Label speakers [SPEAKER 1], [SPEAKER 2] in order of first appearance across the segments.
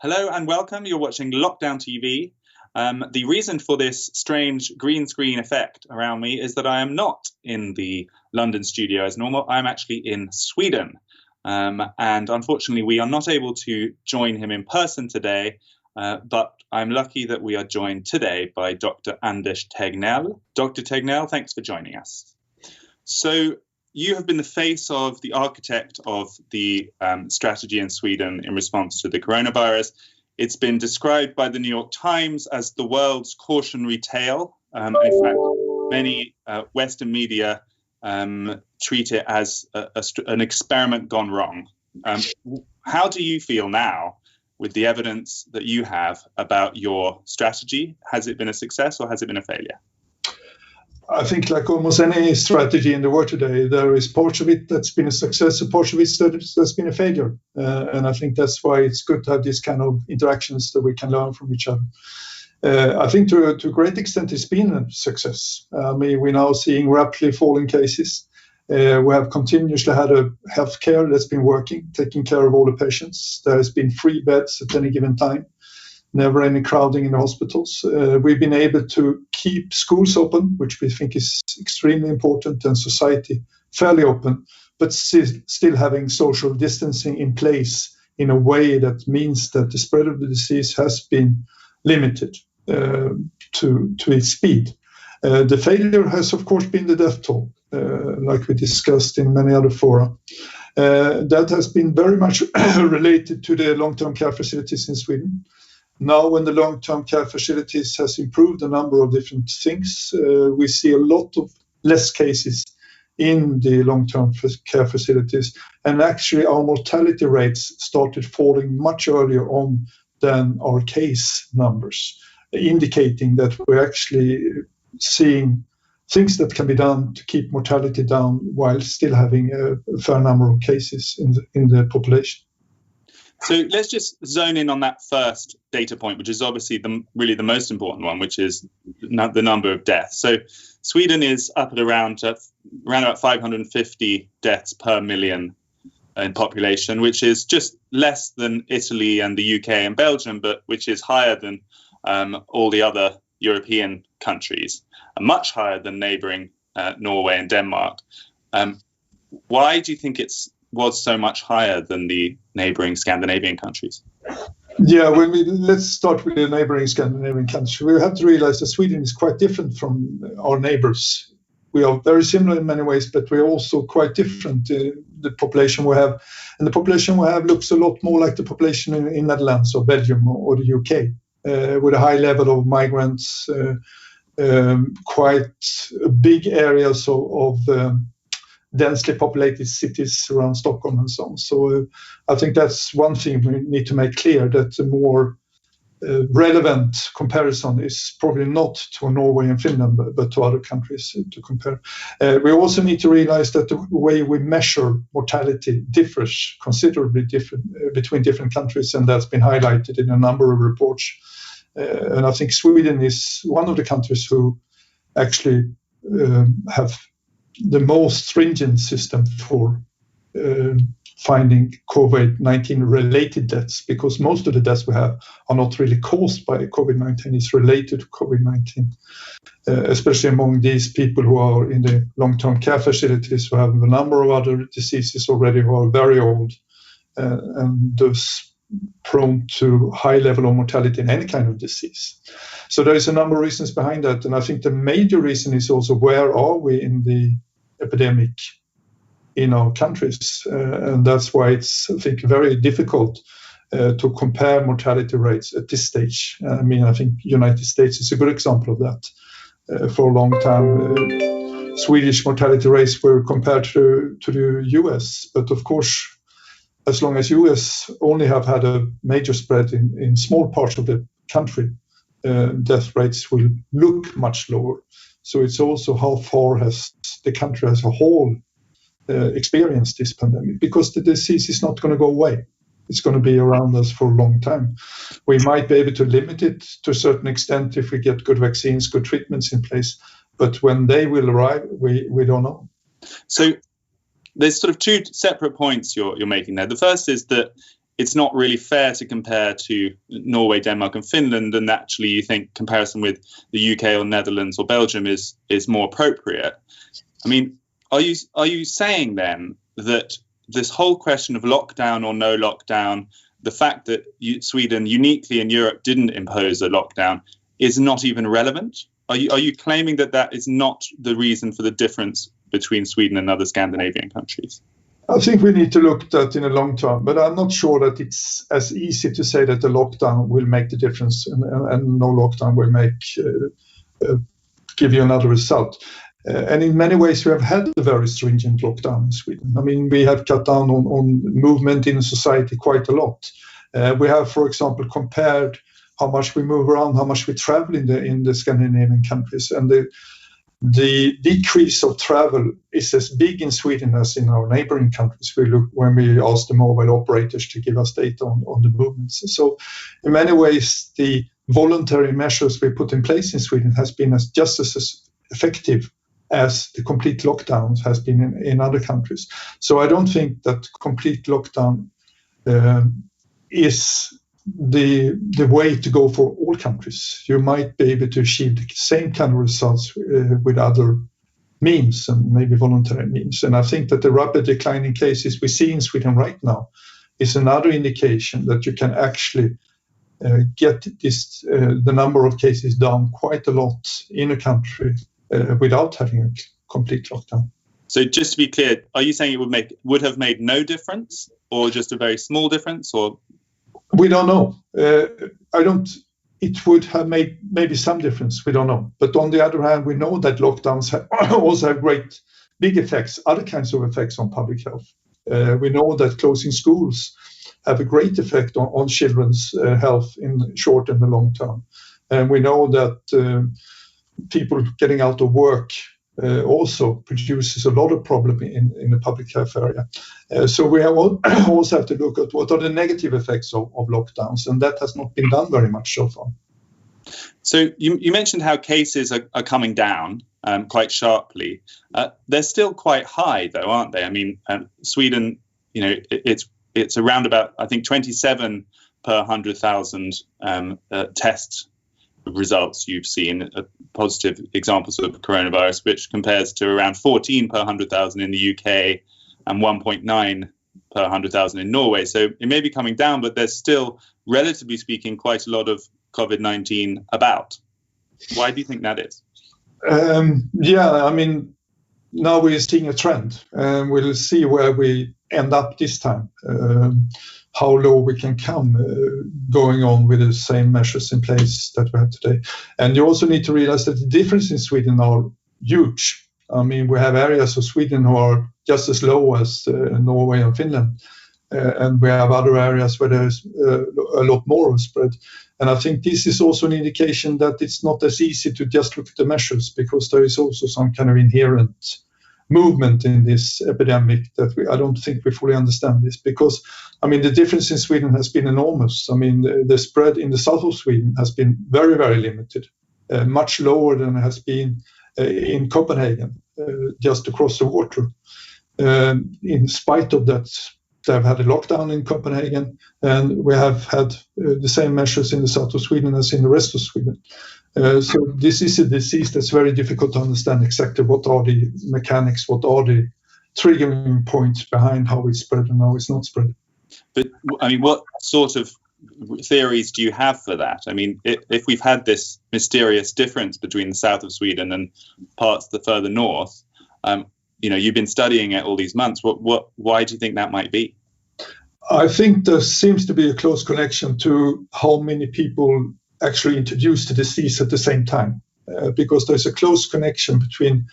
[SPEAKER 1] Hello and welcome. You're watching Lockdown TV. Um, the reason for this strange green screen effect around me is that I am not in the London studio as normal. I'm actually in Sweden. Um, and unfortunately, we are not able to join him in person today. Uh, but I'm lucky that we are joined today by Dr. Anders Tegnell. Dr. Tegnell, thanks for joining us. So, you have been the face of the architect of the um, strategy in Sweden in response to the coronavirus. It's been described by the New York Times as the world's cautionary tale. Um, in fact, many uh, Western media um, treat it as a, a, an experiment gone wrong. Um, how do you feel now with the evidence that you have about your strategy? Has it been a success or has it been a failure?
[SPEAKER 2] I think, like almost any strategy in the world today, there is parts of it that's been a success, and parts of it that's been a failure. Uh, and I think that's why it's good to have these kind of interactions that we can learn from each other. Uh, I think to, to a great extent it's been a success. I mean, we're now seeing rapidly falling cases. Uh, we have continuously had a healthcare that's been working, taking care of all the patients. There has been free beds at any given time never any crowding in hospitals. Uh, we've been able to keep schools open, which we think is extremely important, and society fairly open, but still, still having social distancing in place in a way that means that the spread of the disease has been limited uh, to, to its speed. Uh, the failure has, of course, been the death toll, uh, like we discussed in many other fora. Uh, that has been very much related to the long-term care facilities in Sweden. Now, when the long-term care facilities has improved a number of different things, uh, we see a lot of less cases in the long-term care facilities, and actually our mortality rates started falling much earlier on than our case numbers, indicating that we're actually seeing things that can be done to keep mortality down while still having a fair number of cases in the population.
[SPEAKER 1] So let's just zone in on that first data point, which is obviously the really the most important one, which is the number of deaths. So Sweden is up at around uh, around about 550 deaths per million in population, which is just less than Italy and the UK and Belgium, but which is higher than um, all the other European countries, and much higher than neighbouring uh, Norway and Denmark. Um, why do you think it's was so much higher than the neighboring Scandinavian countries?
[SPEAKER 2] Yeah, when we let's start with the neighboring Scandinavian countries. We have to realize that Sweden is quite different from our neighbors. We are very similar in many ways, but we're also quite different. Uh, the population we have, and the population we have looks a lot more like the population in, in Netherlands or Belgium or, or the UK, uh, with a high level of migrants, uh, um, quite a big areas of, of um, densely populated cities around Stockholm and so on. So uh, I think that's one thing we need to make clear that the more uh, relevant comparison is probably not to Norway and Finland, but, but to other countries to compare. Uh, we also need to realize that the way we measure mortality differs considerably different between different countries, and that's been highlighted in a number of reports. Uh, and I think Sweden is one of the countries who actually um, have the most stringent system for uh, finding COVID 19 related deaths because most of the deaths we have are not really caused by COVID 19, it's related to COVID 19, uh, especially among these people who are in the long term care facilities who have a number of other diseases already who are very old uh, and thus prone to high level of mortality in any kind of disease. So there is a number of reasons behind that, and I think the major reason is also where are we in the epidemic in our countries. Uh, and that's why it's, I think, very difficult uh, to compare mortality rates at this stage. I mean, I think United States is a good example of that. Uh, for a long time, Swedish mortality rates were compared to, to the US. But of course, as long as US only have had a major spread in, in small parts of the country, uh, death rates will look much lower. So it's also how far has the country as a whole uh, experienced this pandemic because the disease is not going to go away. It's going to be around us for a long time. We might be able to limit it to a certain extent if we get good vaccines, good treatments in place. But when they will arrive, we, we don't know.
[SPEAKER 1] So there's sort of two separate points you're, you're making there. The first is that it's not really fair to compare to Norway, Denmark, and Finland, and actually you think comparison with the UK or Netherlands or Belgium is is more appropriate. I mean, are you are you saying then that this whole question of lockdown or no lockdown, the fact that you, Sweden uniquely in Europe didn't impose a lockdown, is not even relevant? Are you are you claiming that that is not the reason for the difference between Sweden and other Scandinavian countries?
[SPEAKER 2] I think we need to look at that in a long term, but I'm not sure that it's as easy to say that the lockdown will make the difference and, no lockdown will make uh, uh, give you another result. Uh, and in many ways, we have had a very stringent lockdown in Sweden. I mean, we have cut down on, movement in society quite a lot. We have, for example, compared how much we move around, how much we travel in the in the Scandinavian countries, and the decrease of travel is as big in Sweden as in our neighboring countries. We look when we ask the mobile operators to give us data on, on the movements. So, in many ways, the voluntary measures we put in place in Sweden has been as just as effective as the complete lockdowns has been in, in other countries. So I don't think that complete lockdown uh, is the the way to go for all countries. You might be able to achieve the same kind of results uh, with other means and maybe voluntary means. And I think that the rapid decline in cases we see in Sweden right now is another indication that you can actually uh, get this uh, the number of cases down quite a lot in a country uh, without having a complete lockdown.
[SPEAKER 1] So just to be clear, are you saying it would make would have made no difference, or just a very small difference, or
[SPEAKER 2] we don't know. Uh, I don't. It would have made maybe some difference. We don't know. But on the other hand, we know that lockdowns have also have great big effects, other kinds of effects on public health. Uh, we know that closing schools have a great effect on, on children's uh, health in short and the long term. And we know that uh, people getting out of work also produces a lot of problem in, in the public health area. Uh, so we also have to look at what are the negative effects of, lockdowns, and that has not been done very much so far.
[SPEAKER 1] So you, mentioned how cases are, coming down um, quite sharply. Uh, they're still quite high, though, aren't they? I mean, um, Sweden, you know, it, it's it's around about I think 27 per hundred thousand um, uh, tests results you've seen uh, positive examples of coronavirus, which compares to around 14 per 100,000 in the UK and 1.9 per 100,000 in Norway. So it may be coming down, but there's still, relatively speaking, quite a lot of COVID 19 about. Why do you think that is?
[SPEAKER 2] Um, yeah, I mean, now we're seeing a trend, and we'll see where we end up this time. Um, how low we can come uh, going on with the same measures in place that we have today. And you also need to realize that the difference in Sweden are huge. I mean, we have areas of Sweden who are just as low as uh, Norway and Finland. Uh, and we have other areas where there's uh, a lot more spread. And I think this is also an indication that it's not as easy to just look at the measures because there is also some kind of inherent movement in this epidemic that we I don't think we fully understand this because I mean the difference in Sweden has been enormous. I mean the, the spread in the south of Sweden has been very very limited, uh, much lower than it has been uh, in Copenhagen, uh, just across the water. Um, in spite of that, they've had a lockdown in Copenhagen, and we have had uh, the same measures in the south of Sweden as in the rest of Sweden. Uh, so this is a disease that's very difficult to understand exactly what are the mechanics, what are the triggering points behind how it's spread and how it's not spread.
[SPEAKER 1] But I mean, what sort of theories do you have for that? I mean, if, if we've had this mysterious difference between the south of Sweden and parts of the further north, um, you know, you've been studying it all these months. What, what, why do you think that might be?
[SPEAKER 2] I think there seems to be a close connection to how many people actually introduced the disease at the same time, uh, because there's a close connection between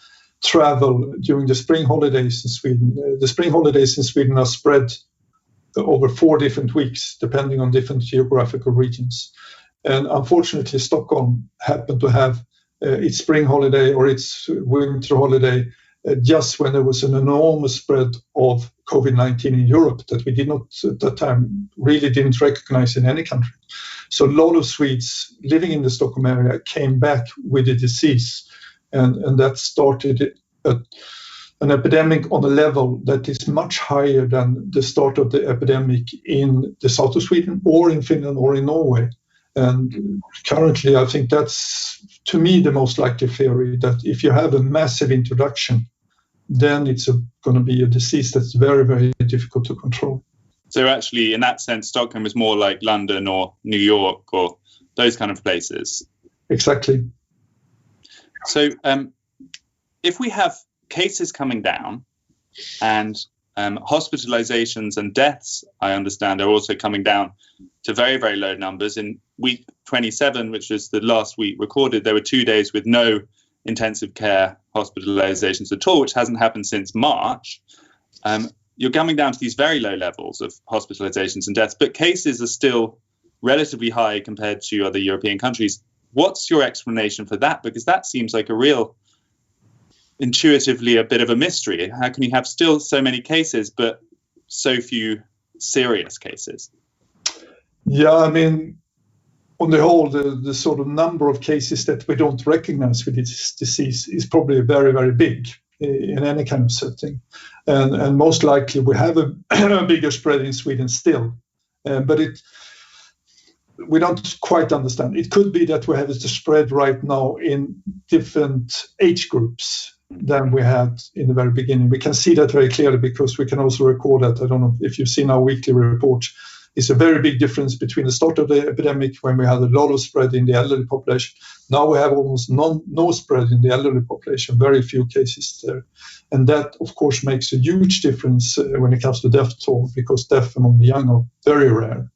[SPEAKER 2] travel during the spring holidays in Sweden. Uh, the spring holidays in Sweden are spread over four different weeks, depending on different geographical regions. And unfortunately, Stockholm happened to have uh, its spring holiday or its winter holiday Uh, just when there was an enormous spread of COVID 19 in Europe that we did not at that time really didn't recognize in any country. So a lot of Swedes living in the Stockholm area came back with the disease, and, and that started a, an epidemic on a level that is much higher than the start of the epidemic in the south of Sweden or in Finland or in Norway. And currently, I think that's, to me, the most likely theory that if you have a massive introduction, then it's going to be a disease that's very, very difficult to control.
[SPEAKER 1] So, actually, in that sense, Stockholm is more like London or New York or those kind of places.
[SPEAKER 2] Exactly.
[SPEAKER 1] So, um, if we have cases coming down and um, hospitalizations and deaths, I understand, are also coming down to very, very low numbers. In week 27, which was the last week recorded, there were two days with no intensive care hospitalizations at all, which hasn't happened since March. Um, you're coming down to these very low levels of hospitalizations and deaths, but cases are still relatively high compared to other European countries. What's your explanation for that? Because that seems like a real intuitively a bit of a mystery. How can you have still so many cases but so few serious cases?
[SPEAKER 2] Yeah, I mean, on the whole, the, the sort of number of cases that we don't recognize with this disease is probably very, very big in any kind of setting. And, and most likely we have a, bigger spread in Sweden still. Uh, but it we don't quite understand. It could be that we have a spread right now in different age groups than we had in the very beginning. We can see that very clearly because we can also record that. I don't know if you've seen our weekly report. It's a very big difference between the start of the epidemic when we had a lot of spread in the elderly population. Now we have almost non, no spread in the elderly population, very few cases there. And that, of course, makes a huge difference uh, when it comes to death toll because death among the young are very rare.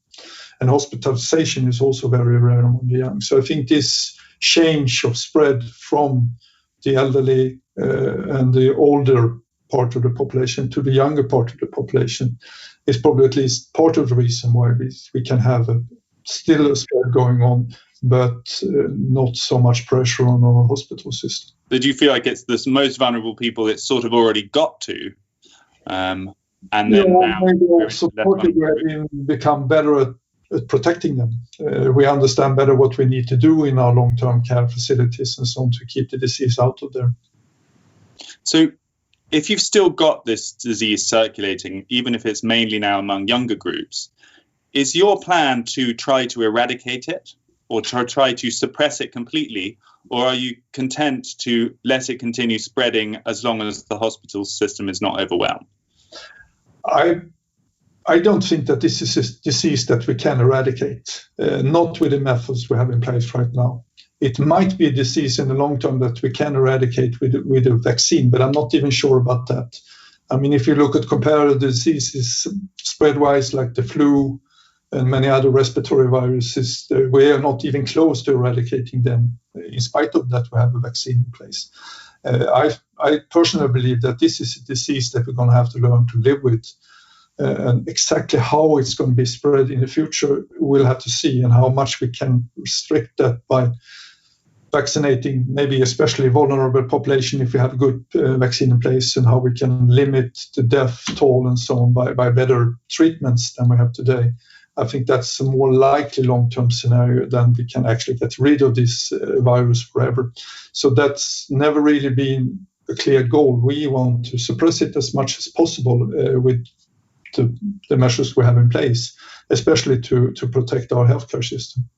[SPEAKER 2] And hospitalization is also very rare among the young. So I think this change of spread from the elderly uh, and the older part of the population to the younger part of the population is probably at least part of the reason why we, we can have a, still a spread going on, but uh, not so much pressure on our hospital system.
[SPEAKER 1] Did you feel like it's the most vulnerable people it's sort of already got to? Um, and then yeah, now maybe
[SPEAKER 2] also partly we become better at protecting them. Uh, we understand better what we need to do in our long-term care facilities and so on to keep the disease out of there.
[SPEAKER 1] So, if you've still got this disease circulating, even if it's mainly now among younger groups, is your plan to try to eradicate it or to try to suppress it completely? Or are you content to let it continue spreading as long as the hospital system is not overwhelmed?
[SPEAKER 2] I I don't think that this is a disease that we can eradicate, uh, not with the methods we have in place right now. It might be a disease in the long term that we can eradicate with, with a vaccine, but I'm not even sure about that. I mean, if you look at comparative diseases spread wise, like the flu and many other respiratory viruses, uh, we are not even close to eradicating them. In spite of that, we have a vaccine in place. Uh, I, I personally believe that this is a disease that we're going to have to learn to live with uh, and exactly how it's going to be spread in the future, we'll have to see, and how much we can restrict that by vaccinating maybe especially vulnerable population if we have a good uh, vaccine in place and how we can limit the death toll and so on by, by better treatments than we have today. I think that's a more likely long-term scenario than we can actually get rid of this uh, virus forever. So that's never really been a clear goal. We want to suppress it as much as possible uh, with the, the measures we have in place, especially to, to protect our healthcare system.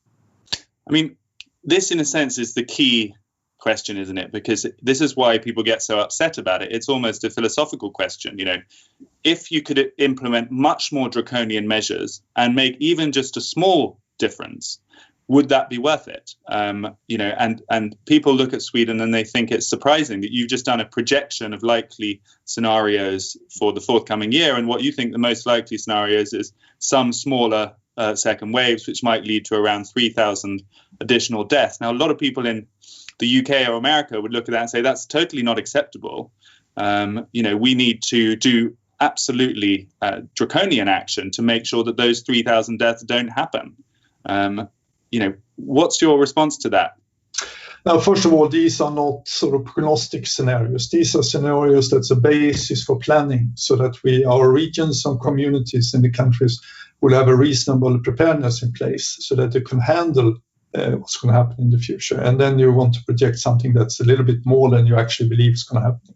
[SPEAKER 1] I mean, this, in a sense, is the key question, isn't it? Because this is why people get so upset about it. It's almost a philosophical question. You know, if you could implement much more draconian measures and make even just a small difference, would that be worth it? Um, you know, and and people look at Sweden and they think it's surprising that you've just done a projection of likely scenarios for the forthcoming year, and what you think the most likely scenarios is some smaller uh, second waves, which might lead to around 3,000 additional deaths. Now, a lot of people in the UK or America would look at that and say that's totally not acceptable. Um, you know, we need to do absolutely uh, draconian action to make sure that those 3,000 deaths don't happen. Um, you know, what's your response to that?
[SPEAKER 2] Now, first of all, these are not sort of prognostic scenarios. These are scenarios that's a basis for planning so that we, our regions and communities in the countries will have a reasonable preparedness in place so that they can handle uh, what's going to happen in the future. And then you want to project something that's a little bit more than you actually believe is going to happen.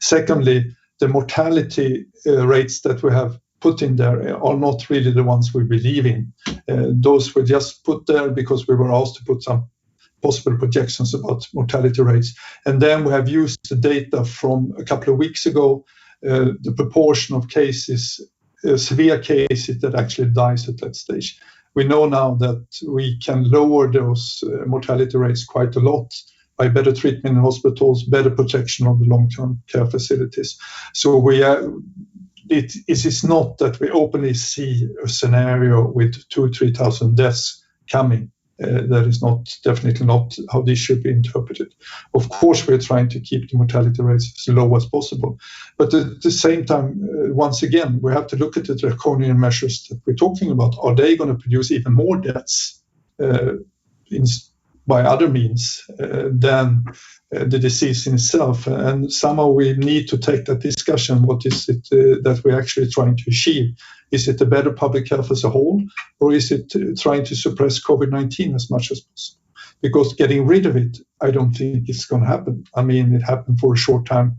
[SPEAKER 2] Secondly, the mortality uh, rates that we have put in there are not really the ones we believe in. Uh, those were just put there because we were asked to put some possible projections about mortality rates. And then we have used the data from a couple of weeks ago, uh, the proportion of cases, uh, severe cases that actually dies at that stage. We know now that we can lower those uh, mortality rates quite a lot by better treatment in hospitals, better protection of the long-term care facilities. So we are, it, it is not that we openly see a scenario with two, 3,000 deaths coming. Uh, that is not definitely not how this should be interpreted. Of course, we're trying to keep the mortality rates as low as possible, but at the same time, uh, once again, we have to look at the draconian measures that we're talking about. Are they going to produce even more deaths uh, in, by other means uh, than uh, the disease in itself. And somehow we need to take that discussion. What is it uh, that we're actually trying to achieve? Is it a better public health as a whole, or is it trying to suppress COVID 19 as much as possible? Because getting rid of it, I don't think it's going to happen. I mean, it happened for a short time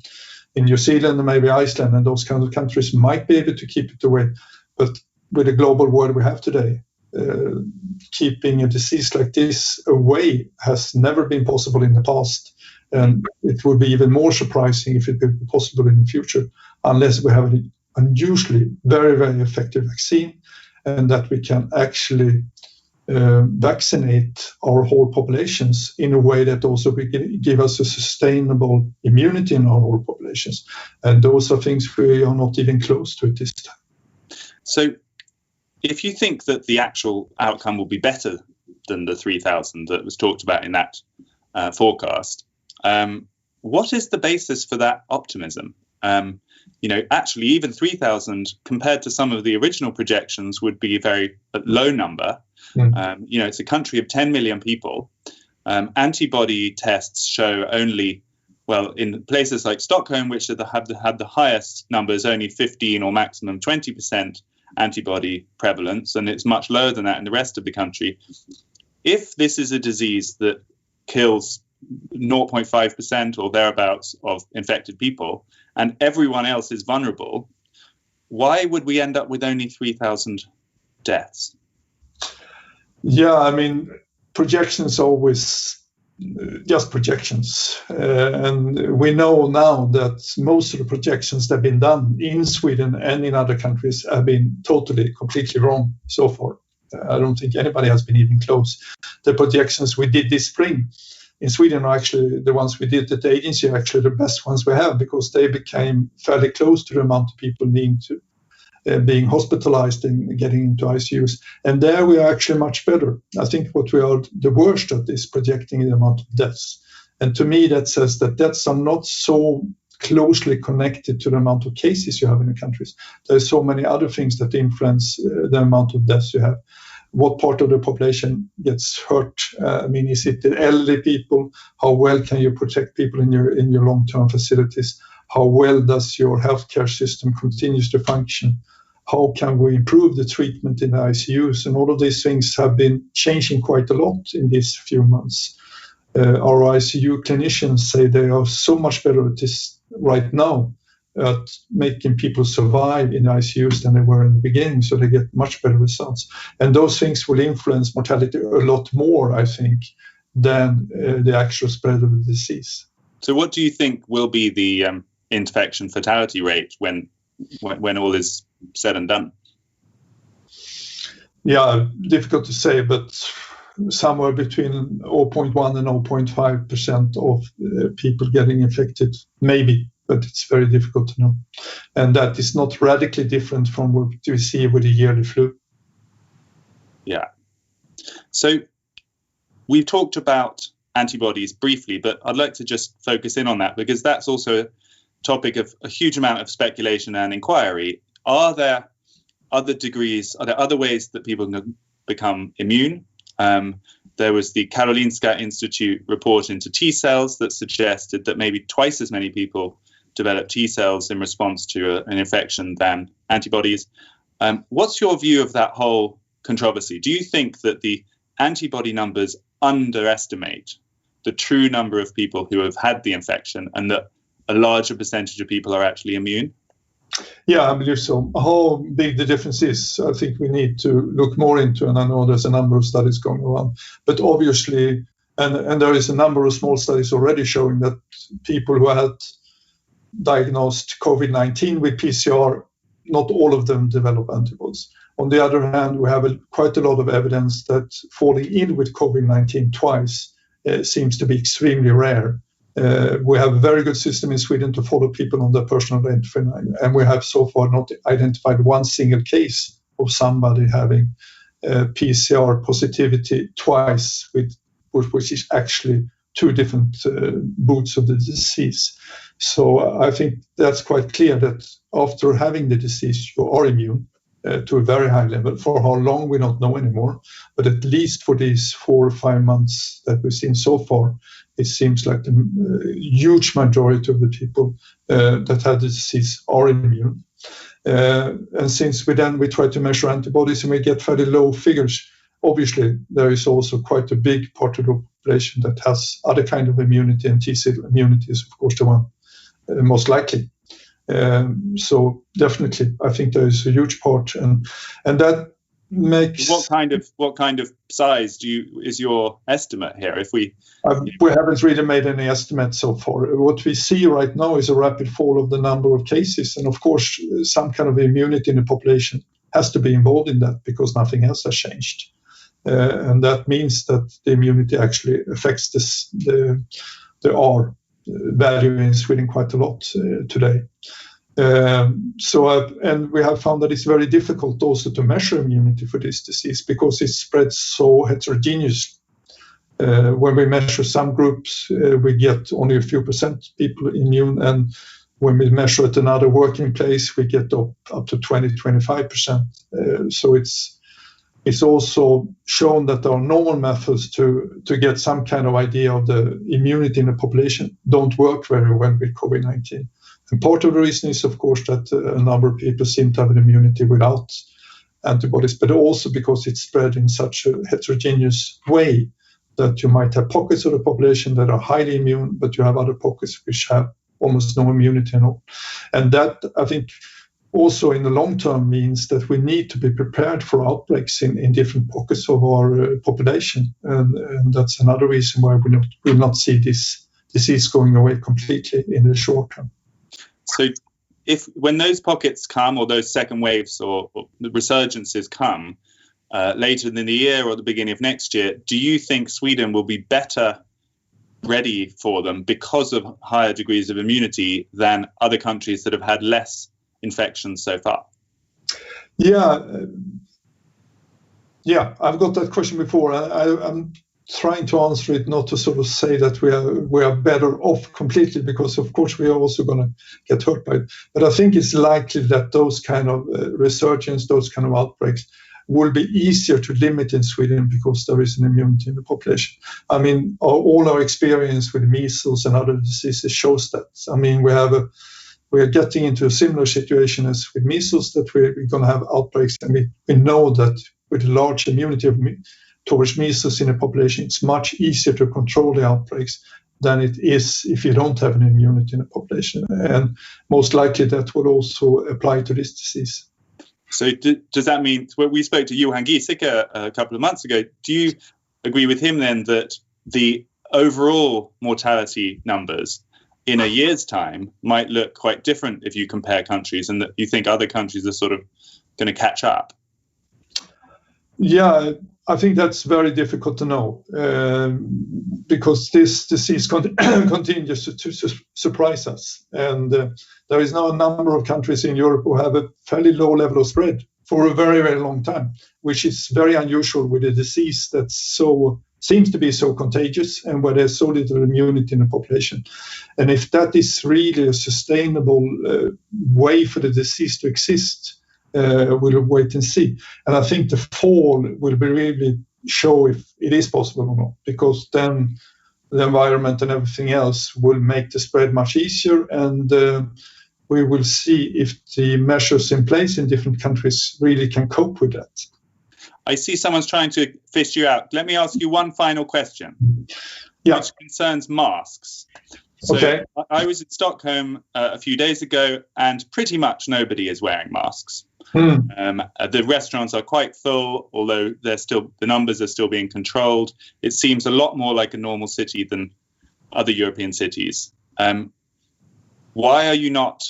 [SPEAKER 2] in New Zealand and maybe Iceland, and those kinds of countries might be able to keep it away. But with the global world we have today, uh, keeping a disease like this away has never been possible in the past. And it would be even more surprising if it would be possible in the future, unless we have an unusually very, very effective vaccine and that we can actually uh, vaccinate our whole populations in a way that also we give us a sustainable immunity in our whole populations. And those are things we are not even close to at this time.
[SPEAKER 1] So, if you think that the actual outcome will be better than the 3,000 that was talked about in that uh, forecast, um, what is the basis for that optimism? Um, you know, actually, even 3,000 compared to some of the original projections would be a very low number. Mm. Um, you know, it's a country of 10 million people. Um, antibody tests show only, well, in places like Stockholm, which have the, have the, had the highest numbers, only 15 or maximum 20 percent antibody prevalence, and it's much lower than that in the rest of the country. If this is a disease that kills 0.5% or thereabouts of infected people, and everyone else is vulnerable, why would we end up with only 3,000 deaths?
[SPEAKER 2] Yeah, I mean, projections always just projections. Uh, and we know now that most of the projections that have been done in Sweden and in other countries have been totally, completely wrong so far. Uh, I don't think anybody has been even close. The projections we did this spring in Sweden are actually the ones we did at the agency, are actually the best ones we have because they became fairly close to the amount of people needing to uh, being hospitalized and getting into ICUs. And there we are actually much better. I think what we are the worst at is projecting the amount of deaths. And to me, that says that deaths are not so closely connected to the amount of cases you have in the countries. There's so many other things that influence uh, the amount of deaths you have. What part of the population gets hurt? Uh, I mean, is it the elderly people? How well can you protect people in your in your long-term facilities? How well does your healthcare system continues to function? how can we improve the treatment in the ICUs? And all of these things have been changing quite a lot in these few months. Uh, our ICU clinicians say they are so much better at this right now at making people survive in ICUs than they were in the beginning, so they get much better results. And those things will influence mortality a lot more, I think, than uh, the actual spread of the disease.
[SPEAKER 1] So, what do you think will be the um, infection fatality rate when when, when all is said and done?
[SPEAKER 2] Yeah, difficult to say, but somewhere between 0.1 and 0.5 percent of uh, people getting infected, maybe, but it's very difficult to know. And that is not radically different from what we see with the yearly flu.
[SPEAKER 1] Yeah. So we've talked about antibodies briefly, but I'd like to just focus in on that because that's also topic of a huge amount of speculation and inquiry. Are there other degrees? Are there other ways that people can become immune? Um, there was the Karolinska Institute report into T cells that suggested that maybe twice as many people develop T cells in response to a, an infection than antibodies. Um, what's your view of that whole controversy? Do you think that the antibody numbers underestimate the true number of people who have had the infection and that a larger percentage of people are actually immune?
[SPEAKER 2] Yeah, I believe so. How big the difference is, I think we need to look more into, and I know there's a number of studies going around. But obviously, and, and there is a number of small studies already showing that people who had diagnosed COVID 19 with PCR, not all of them develop antibodies. On the other hand, we have a, quite a lot of evidence that falling in with COVID 19 twice uh, seems to be extremely rare. Uh, we have a very good system in Sweden to follow people on their personal identifier, and we have so far not identified one single case of somebody having uh, PCR positivity twice, with, which is actually two different uh, boots of the disease. So I think that's quite clear that after having the disease, you are immune to a very high level. For how long, we don't know anymore. But at least for these four or five months that we've seen so far, it seems like the uh, huge majority of the people uh, that had the disease are immune. Uh, and since we then we try to measure antibodies and we get fairly low figures, obviously there is also quite a big part of the population that has other kind of immunity, and T cell immunity is of course the one uh, most likely. Um, so definitely, I think there is a huge part, and and that makes
[SPEAKER 1] what kind of what kind of size do you is your estimate here? If we
[SPEAKER 2] uh, we haven't really made any estimates so far. What we see right now is a rapid fall of the number of cases, and of course, some kind of immunity in the population has to be involved in that because nothing else has changed, uh, and that means that the immunity actually affects this the the R value in Sweden quite a lot uh, today. Um, so, and we have found that it's very difficult also to measure immunity for this disease because it spreads so heterogeneously. Uh, when we measure some groups, uh, we get only a few percent people immune, and when we measure at another working place, we get up, up to 20, 25 percent. Uh, so it's it's also shown that are normal methods to, to get some kind of idea of the immunity in the population don't work very well with COVID 19. And part of the reason is, of course, that uh, a number of people seem to have an immunity without antibodies, but also because it's spread in such a heterogeneous way that you might have pockets of the population that are highly immune, but you have other pockets which have almost no immunity at all. And that, I think, also in the long term means that we need to be prepared for outbreaks in, in different pockets of our uh, population. And, and, that's another reason why we not, will not see this disease going away completely in the short term.
[SPEAKER 1] So, if when those pockets come, or those second waves, or, or the resurgences come uh, later in the year or the beginning of next year, do you think Sweden will be better ready for them because of higher degrees of immunity than other countries that have had less infections so far?
[SPEAKER 2] Yeah, yeah, I've got that question before. I, am trying to answer it, not to sort of say that we are we are better off completely, because of course we are also going to get hurt by it. But I think it's likely that those kind of uh, resurgence, those kind of outbreaks, will be easier to limit in Sweden because there is an immunity in the population. I mean, all our experience with measles and other diseases shows that. I mean, we have a we are getting into a similar situation as with measles that we're, we're going to have outbreaks, and we, we know that with a large immunity of, towards measles in a population, it's much easier to control the outbreaks than it is if you don't have an immunity in a population. And most likely that will also apply to this disease.
[SPEAKER 1] So, do, does that mean we spoke to Johan Giesecke a, a couple of months ago? Do you agree with him then that the overall mortality numbers in a year's time might look quite different if you compare countries and that you think other countries are sort of going to catch up?
[SPEAKER 2] Yeah, I think that's very difficult to know um, because this disease con- continues to, to su- surprise us. And uh, there is now a number of countries in Europe who have a fairly low level of spread for a very, very long time, which is very unusual with a disease that's so seems to be so contagious and where there's so little immunity in the population. And if that is really a sustainable uh, way for the disease to exist, uh, we'll wait and see. And I think the fall will be really show if it is possible or not, because then the environment and everything else will make the spread much easier and uh, we will see if the measures in place in different countries really can cope with that.
[SPEAKER 1] I see someone's trying to fish you out. Let me ask you one final question,
[SPEAKER 2] yeah.
[SPEAKER 1] which concerns masks. So okay. I was in Stockholm uh, a few days ago, and pretty much nobody is wearing masks. Hmm. Um, uh, the restaurants are quite full, although they're still the numbers are still being controlled. It seems a lot more like a normal city than other European cities. Um, why are you not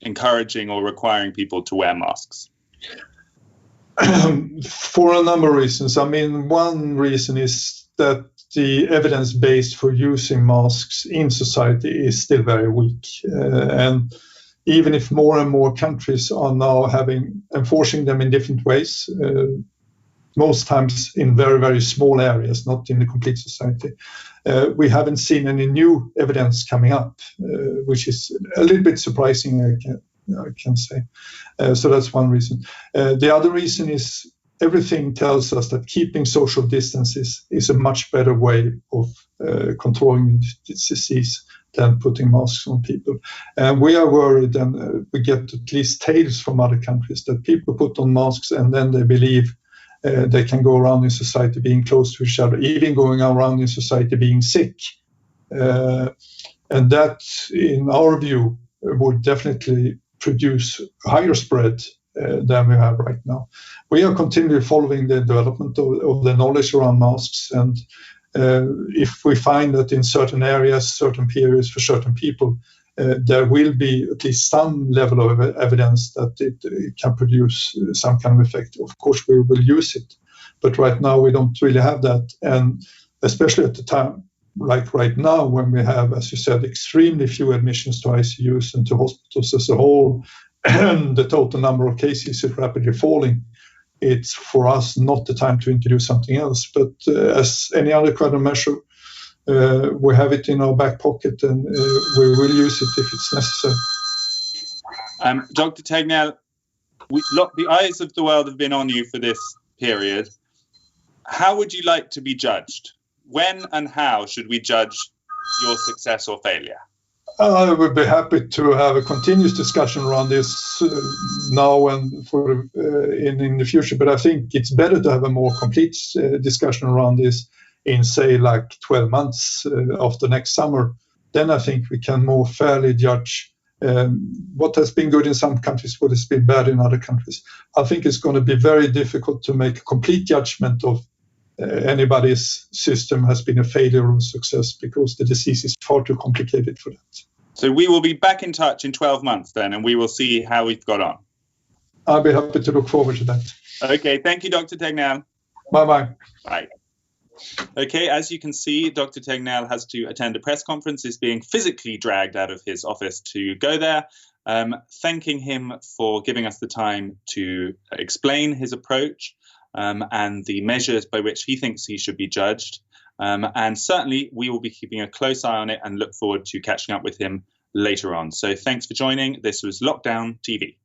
[SPEAKER 1] encouraging or requiring people to wear masks?
[SPEAKER 2] For a number of reasons. I mean, one reason is that the evidence base for using masks in society is still very weak. Uh, and even if more and more countries are now having enforcing them in different ways, uh, most times in very, very small areas, not in the complete society, uh, we haven't seen any new evidence coming up, uh, which is a little bit surprising, I I can say. Uh, so that's one reason. Uh, the other reason is everything tells us that keeping social distances is a much better way of uh, controlling this disease than putting masks on people. And we are worried, and uh, we get at least tales from other countries that people put on masks and then they believe uh, they can go around in society being close to each other, even going around in society being sick. Uh, and that, in our view, would definitely produce higher spread uh, than we have right now. We are continually following the development of, the knowledge around masks, and uh, if we find that in certain areas, certain periods for certain people, uh, there will be at least some level of evidence that it, can produce some kind of effect. Of course, we will use it, but right now we don't really have that, and especially at the time like right now when we have, as you said, extremely few admissions to ICUs and to hospitals as a whole, and the total number of cases is rapidly falling, it's for us not the time to introduce something else. But uh, as any other of measure, uh, we have it in our back pocket and uh, we will use it if it's necessary.
[SPEAKER 1] Um, Dr. Tegnell, we, look, the eyes of the world have been on you for this period. How would you like to be judged? When and how should we judge your success or failure?
[SPEAKER 2] I would be happy to have a continuous discussion around this uh, now and for uh, in in the future. But I think it's better to have a more complete uh, discussion around this in say like 12 months uh, after next summer. Then I think we can more fairly judge um, what has been good in some countries, what has been bad in other countries. I think it's going to be very difficult to make a complete judgment of anybody's system has been a failure or success because the disease is far too complicated for that.
[SPEAKER 1] So we will be back in touch in 12 months then, and we will see how we've got on.
[SPEAKER 2] I'll be happy to look forward to that.
[SPEAKER 1] Okay, thank you, Dr. Tegnell.
[SPEAKER 2] Bye-bye.
[SPEAKER 1] Bye. Okay, as you can see, Dr. Tegnell has to attend a press conference, is being physically dragged out of his office to go there. Um, thanking him for giving us the time to explain his approach um, and the measures by which he thinks he should be judged. Um, and certainly, we will be keeping a close eye on it and look forward to catching up with him later on. So, thanks for joining. This was Lockdown TV.